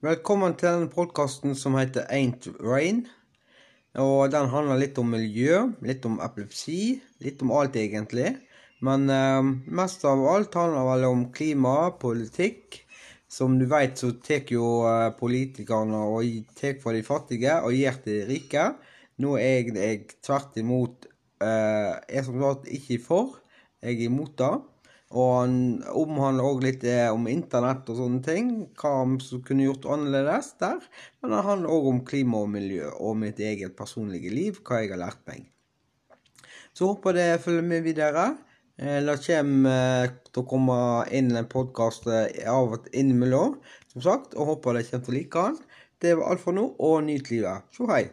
Velkommen til denne podkasten som heter Ain't Rain. Og den handler litt om miljø, litt om epilepsi, litt om alt egentlig. Men eh, mest av alt handler vel om klima, politikk. Som du veit så tar jo eh, politikerne og tar fra de fattige og gir til de rike. Nå er jeg, jeg tvert imot eh, er som sagt ikke for. Jeg er imot det. Og han omhandler òg litt eh, om internett og sånne ting. Hva som kunne gjort annerledes der. Men han handler òg om klima og miljø og mitt eget personlige liv, hva jeg har lært meg. Så håper det følger med videre. Eh, Det kommer eh, til å komme inn en podkast av og innimellom, som sagt, og håper dere kommer til å like den. Det var alt for nå, og nyt livet. Tjo hei.